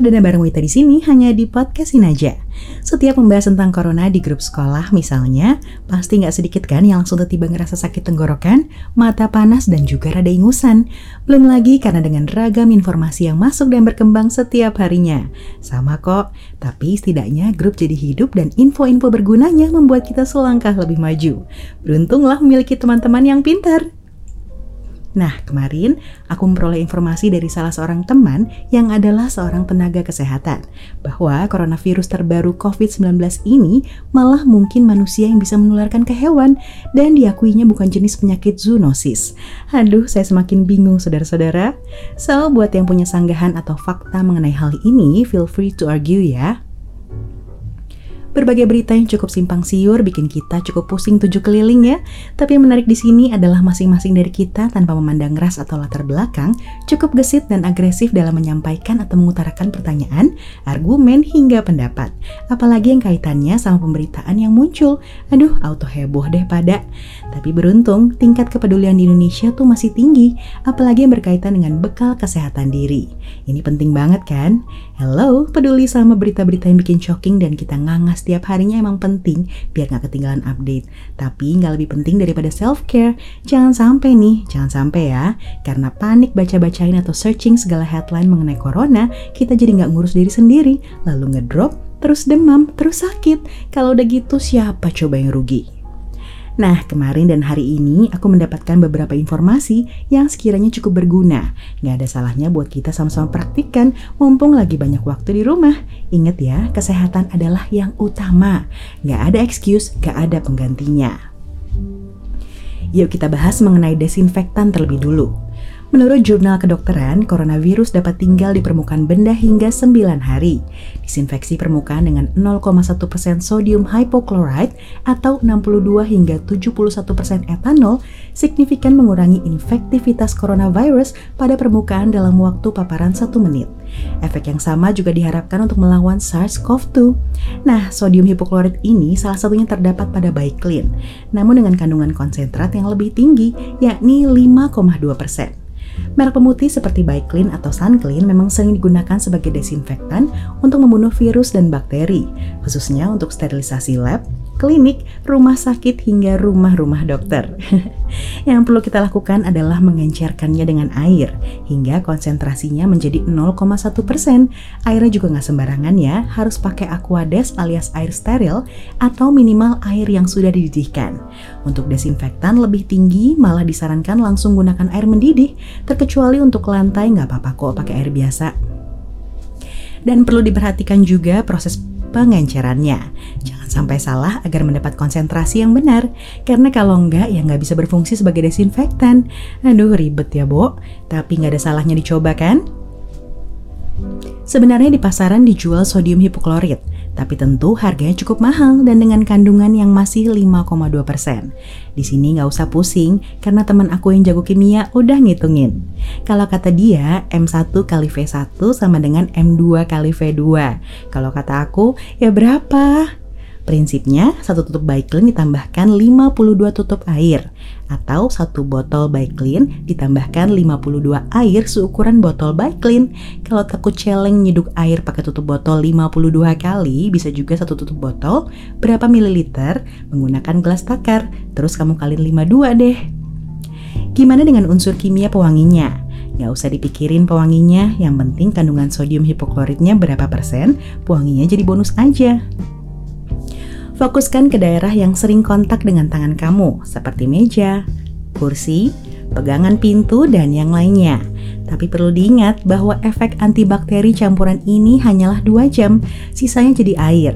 Perdana bareng Wita di sini hanya di podcastin aja. Setiap membahas tentang corona di grup sekolah misalnya, pasti nggak sedikit kan yang langsung tiba ngerasa sakit tenggorokan, mata panas dan juga rada ingusan. Belum lagi karena dengan ragam informasi yang masuk dan berkembang setiap harinya. Sama kok, tapi setidaknya grup jadi hidup dan info-info bergunanya membuat kita selangkah lebih maju. Beruntunglah memiliki teman-teman yang pintar. Nah, kemarin aku memperoleh informasi dari salah seorang teman yang adalah seorang tenaga kesehatan bahwa coronavirus terbaru COVID-19 ini malah mungkin manusia yang bisa menularkan ke hewan dan diakuinya bukan jenis penyakit zoonosis. Aduh, saya semakin bingung saudara-saudara. So, buat yang punya sanggahan atau fakta mengenai hal ini, feel free to argue ya. Berbagai berita yang cukup simpang siur bikin kita cukup pusing tujuh keliling ya. Tapi yang menarik di sini adalah masing-masing dari kita tanpa memandang ras atau latar belakang, cukup gesit dan agresif dalam menyampaikan atau mengutarakan pertanyaan, argumen hingga pendapat. Apalagi yang kaitannya sama pemberitaan yang muncul. Aduh, auto heboh deh pada. Tapi beruntung, tingkat kepedulian di Indonesia tuh masih tinggi, apalagi yang berkaitan dengan bekal kesehatan diri. Ini penting banget kan? Hello, peduli sama berita-berita yang bikin shocking dan kita ngangas setiap harinya emang penting biar nggak ketinggalan update. Tapi nggak lebih penting daripada self-care. Jangan sampai nih, jangan sampai ya. Karena panik baca-bacain atau searching segala headline mengenai corona, kita jadi nggak ngurus diri sendiri, lalu ngedrop, terus demam, terus sakit. Kalau udah gitu siapa coba yang rugi? Nah, kemarin dan hari ini aku mendapatkan beberapa informasi yang sekiranya cukup berguna. Nggak ada salahnya buat kita sama-sama praktikkan, mumpung lagi banyak waktu di rumah. Ingat ya, kesehatan adalah yang utama. Nggak ada excuse, nggak ada penggantinya. Yuk kita bahas mengenai desinfektan terlebih dulu. Menurut jurnal kedokteran, coronavirus dapat tinggal di permukaan benda hingga 9 hari. Disinfeksi permukaan dengan 0,1% sodium hypochlorite atau 62 hingga 71% etanol signifikan mengurangi infektivitas coronavirus pada permukaan dalam waktu paparan 1 menit. Efek yang sama juga diharapkan untuk melawan SARS-CoV-2. Nah, sodium hipoklorit ini salah satunya terdapat pada Baiklin, namun dengan kandungan konsentrat yang lebih tinggi, yakni 5,2 persen. Merek pemutih seperti Baiklin atau Sunclean memang sering digunakan sebagai desinfektan untuk membunuh virus dan bakteri, khususnya untuk sterilisasi lab, klinik, rumah sakit, hingga rumah-rumah dokter. Yang perlu kita lakukan adalah mengencerkannya dengan air hingga konsentrasinya menjadi 0,1 persen. Airnya juga nggak sembarangan ya, harus pakai aquades alias air steril atau minimal air yang sudah dididihkan. Untuk desinfektan lebih tinggi malah disarankan langsung gunakan air mendidih, terkecuali untuk lantai nggak apa-apa kok pakai air biasa. Dan perlu diperhatikan juga proses pengencerannya. Jangan sampai salah agar mendapat konsentrasi yang benar, karena kalau enggak ya nggak bisa berfungsi sebagai desinfektan. Aduh ribet ya, Bo. Tapi nggak ada salahnya dicoba kan? Sebenarnya di pasaran dijual sodium hipoklorit, tapi tentu harganya cukup mahal dan dengan kandungan yang masih 5,2%. Di sini nggak usah pusing karena teman aku yang jago kimia udah ngitungin. Kalau kata dia, M1 kali V1 sama dengan M2 kali V2. Kalau kata aku, ya berapa? Prinsipnya, satu tutup Baiklin ditambahkan 52 tutup air atau satu botol Baiklin ditambahkan 52 air seukuran botol Baiklin. Kalau takut celeng nyeduk air pakai tutup botol 52 kali, bisa juga satu tutup botol berapa mililiter menggunakan gelas takar. Terus kamu kaliin 52 deh. Gimana dengan unsur kimia pewanginya? Gak usah dipikirin pewanginya, yang penting kandungan sodium hipokloritnya berapa persen, pewanginya jadi bonus aja. Fokuskan ke daerah yang sering kontak dengan tangan kamu, seperti meja, kursi, pegangan pintu, dan yang lainnya. Tapi perlu diingat bahwa efek antibakteri campuran ini hanyalah 2 jam, sisanya jadi air.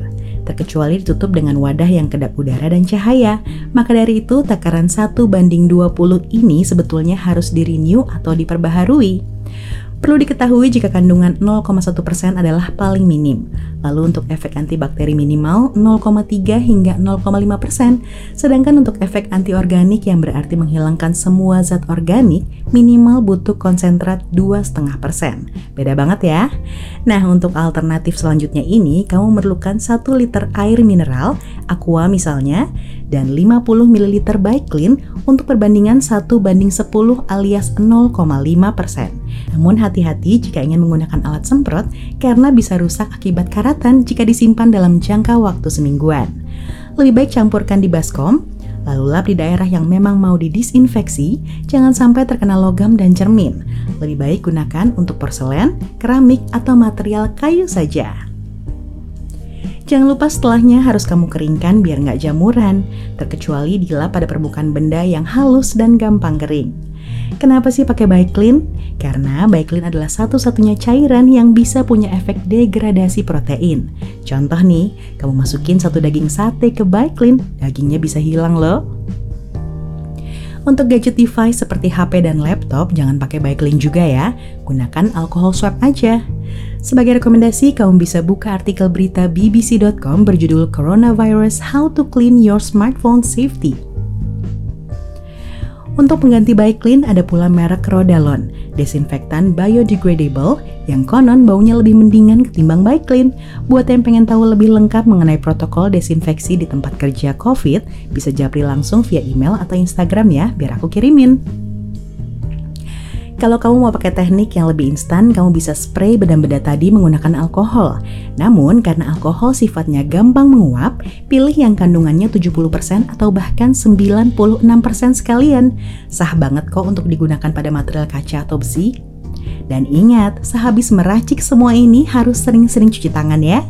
Terkecuali ditutup dengan wadah yang kedap udara dan cahaya. Maka dari itu takaran 1 banding 20 ini sebetulnya harus di-renew atau diperbaharui. Perlu diketahui jika kandungan 0,1% adalah paling minim. Lalu untuk efek antibakteri minimal 0,3 hingga 0,5%, sedangkan untuk efek antiorganik yang berarti menghilangkan semua zat organik minimal butuh konsentrat 2,5%. Beda banget ya. Nah, untuk alternatif selanjutnya ini kamu memerlukan 1 liter air mineral, aqua misalnya, dan 50 ml Baiklin untuk perbandingan 1 banding 10 alias 0,5%. Namun hati-hati jika ingin menggunakan alat semprot karena bisa rusak akibat karatan jika disimpan dalam jangka waktu semingguan. Lebih baik campurkan di baskom Lalu lap di daerah yang memang mau didisinfeksi, jangan sampai terkena logam dan cermin. Lebih baik gunakan untuk porselen, keramik, atau material kayu saja. Jangan lupa setelahnya harus kamu keringkan biar nggak jamuran, terkecuali dilap pada permukaan benda yang halus dan gampang kering. Kenapa sih pakai Baiklin? Karena Baiklin adalah satu-satunya cairan yang bisa punya efek degradasi protein. Contoh nih, kamu masukin satu daging sate ke Baiklin, dagingnya bisa hilang loh. Untuk gadget device seperti HP dan laptop, jangan pakai Baiklin juga ya. Gunakan alkohol swab aja. Sebagai rekomendasi, kamu bisa buka artikel berita bbc.com berjudul Coronavirus How to Clean Your Smartphone Safety. Untuk pengganti Baiklin ada pula merek Rodalon, desinfektan biodegradable yang konon baunya lebih mendingan ketimbang Baiklin. Buat yang pengen tahu lebih lengkap mengenai protokol desinfeksi di tempat kerja COVID, bisa japri langsung via email atau Instagram ya, biar aku kirimin. Kalau kamu mau pakai teknik yang lebih instan, kamu bisa spray beda-beda tadi menggunakan alkohol. Namun, karena alkohol sifatnya gampang menguap, pilih yang kandungannya 70% atau bahkan 96% sekalian. Sah banget kok untuk digunakan pada material kaca atau besi. Dan ingat, sehabis meracik semua ini harus sering-sering cuci tangan ya.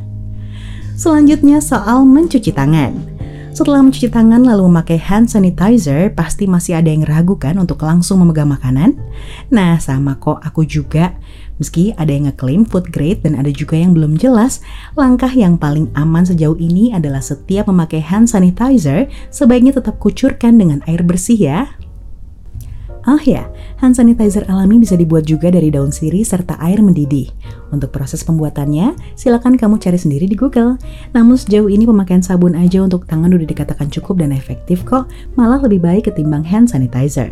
Selanjutnya soal mencuci tangan. Setelah mencuci tangan lalu memakai hand sanitizer, pasti masih ada yang ragu kan untuk langsung memegang makanan? Nah, sama kok aku juga. Meski ada yang ngeklaim food grade dan ada juga yang belum jelas, langkah yang paling aman sejauh ini adalah setiap memakai hand sanitizer, sebaiknya tetap kucurkan dengan air bersih ya. Oh ya, hand sanitizer alami bisa dibuat juga dari daun sirih serta air mendidih. Untuk proses pembuatannya, silakan kamu cari sendiri di Google. Namun sejauh ini pemakaian sabun aja untuk tangan udah dikatakan cukup dan efektif kok, malah lebih baik ketimbang hand sanitizer.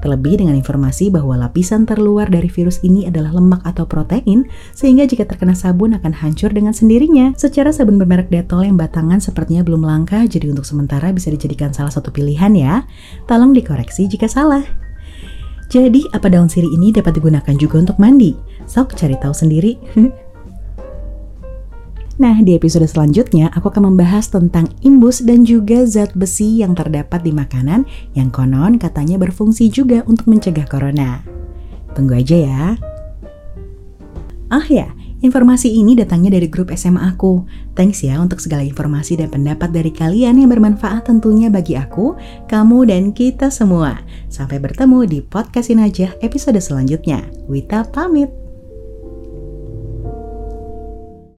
Terlebih dengan informasi bahwa lapisan terluar dari virus ini adalah lemak atau protein, sehingga jika terkena sabun akan hancur dengan sendirinya. Secara sabun bermerek Dettol yang batangan sepertinya belum langka, jadi untuk sementara bisa dijadikan salah satu pilihan ya. Tolong dikoreksi jika salah. Jadi, apa daun sirih ini dapat digunakan juga untuk mandi? Sok cari tahu sendiri. Nah, di episode selanjutnya aku akan membahas tentang imbus dan juga zat besi yang terdapat di makanan yang konon katanya berfungsi juga untuk mencegah corona. Tunggu aja ya. Ah ya, Informasi ini datangnya dari grup SMA aku. Thanks ya untuk segala informasi dan pendapat dari kalian yang bermanfaat tentunya bagi aku, kamu, dan kita semua. Sampai bertemu di podcastin aja episode selanjutnya. Wita pamit.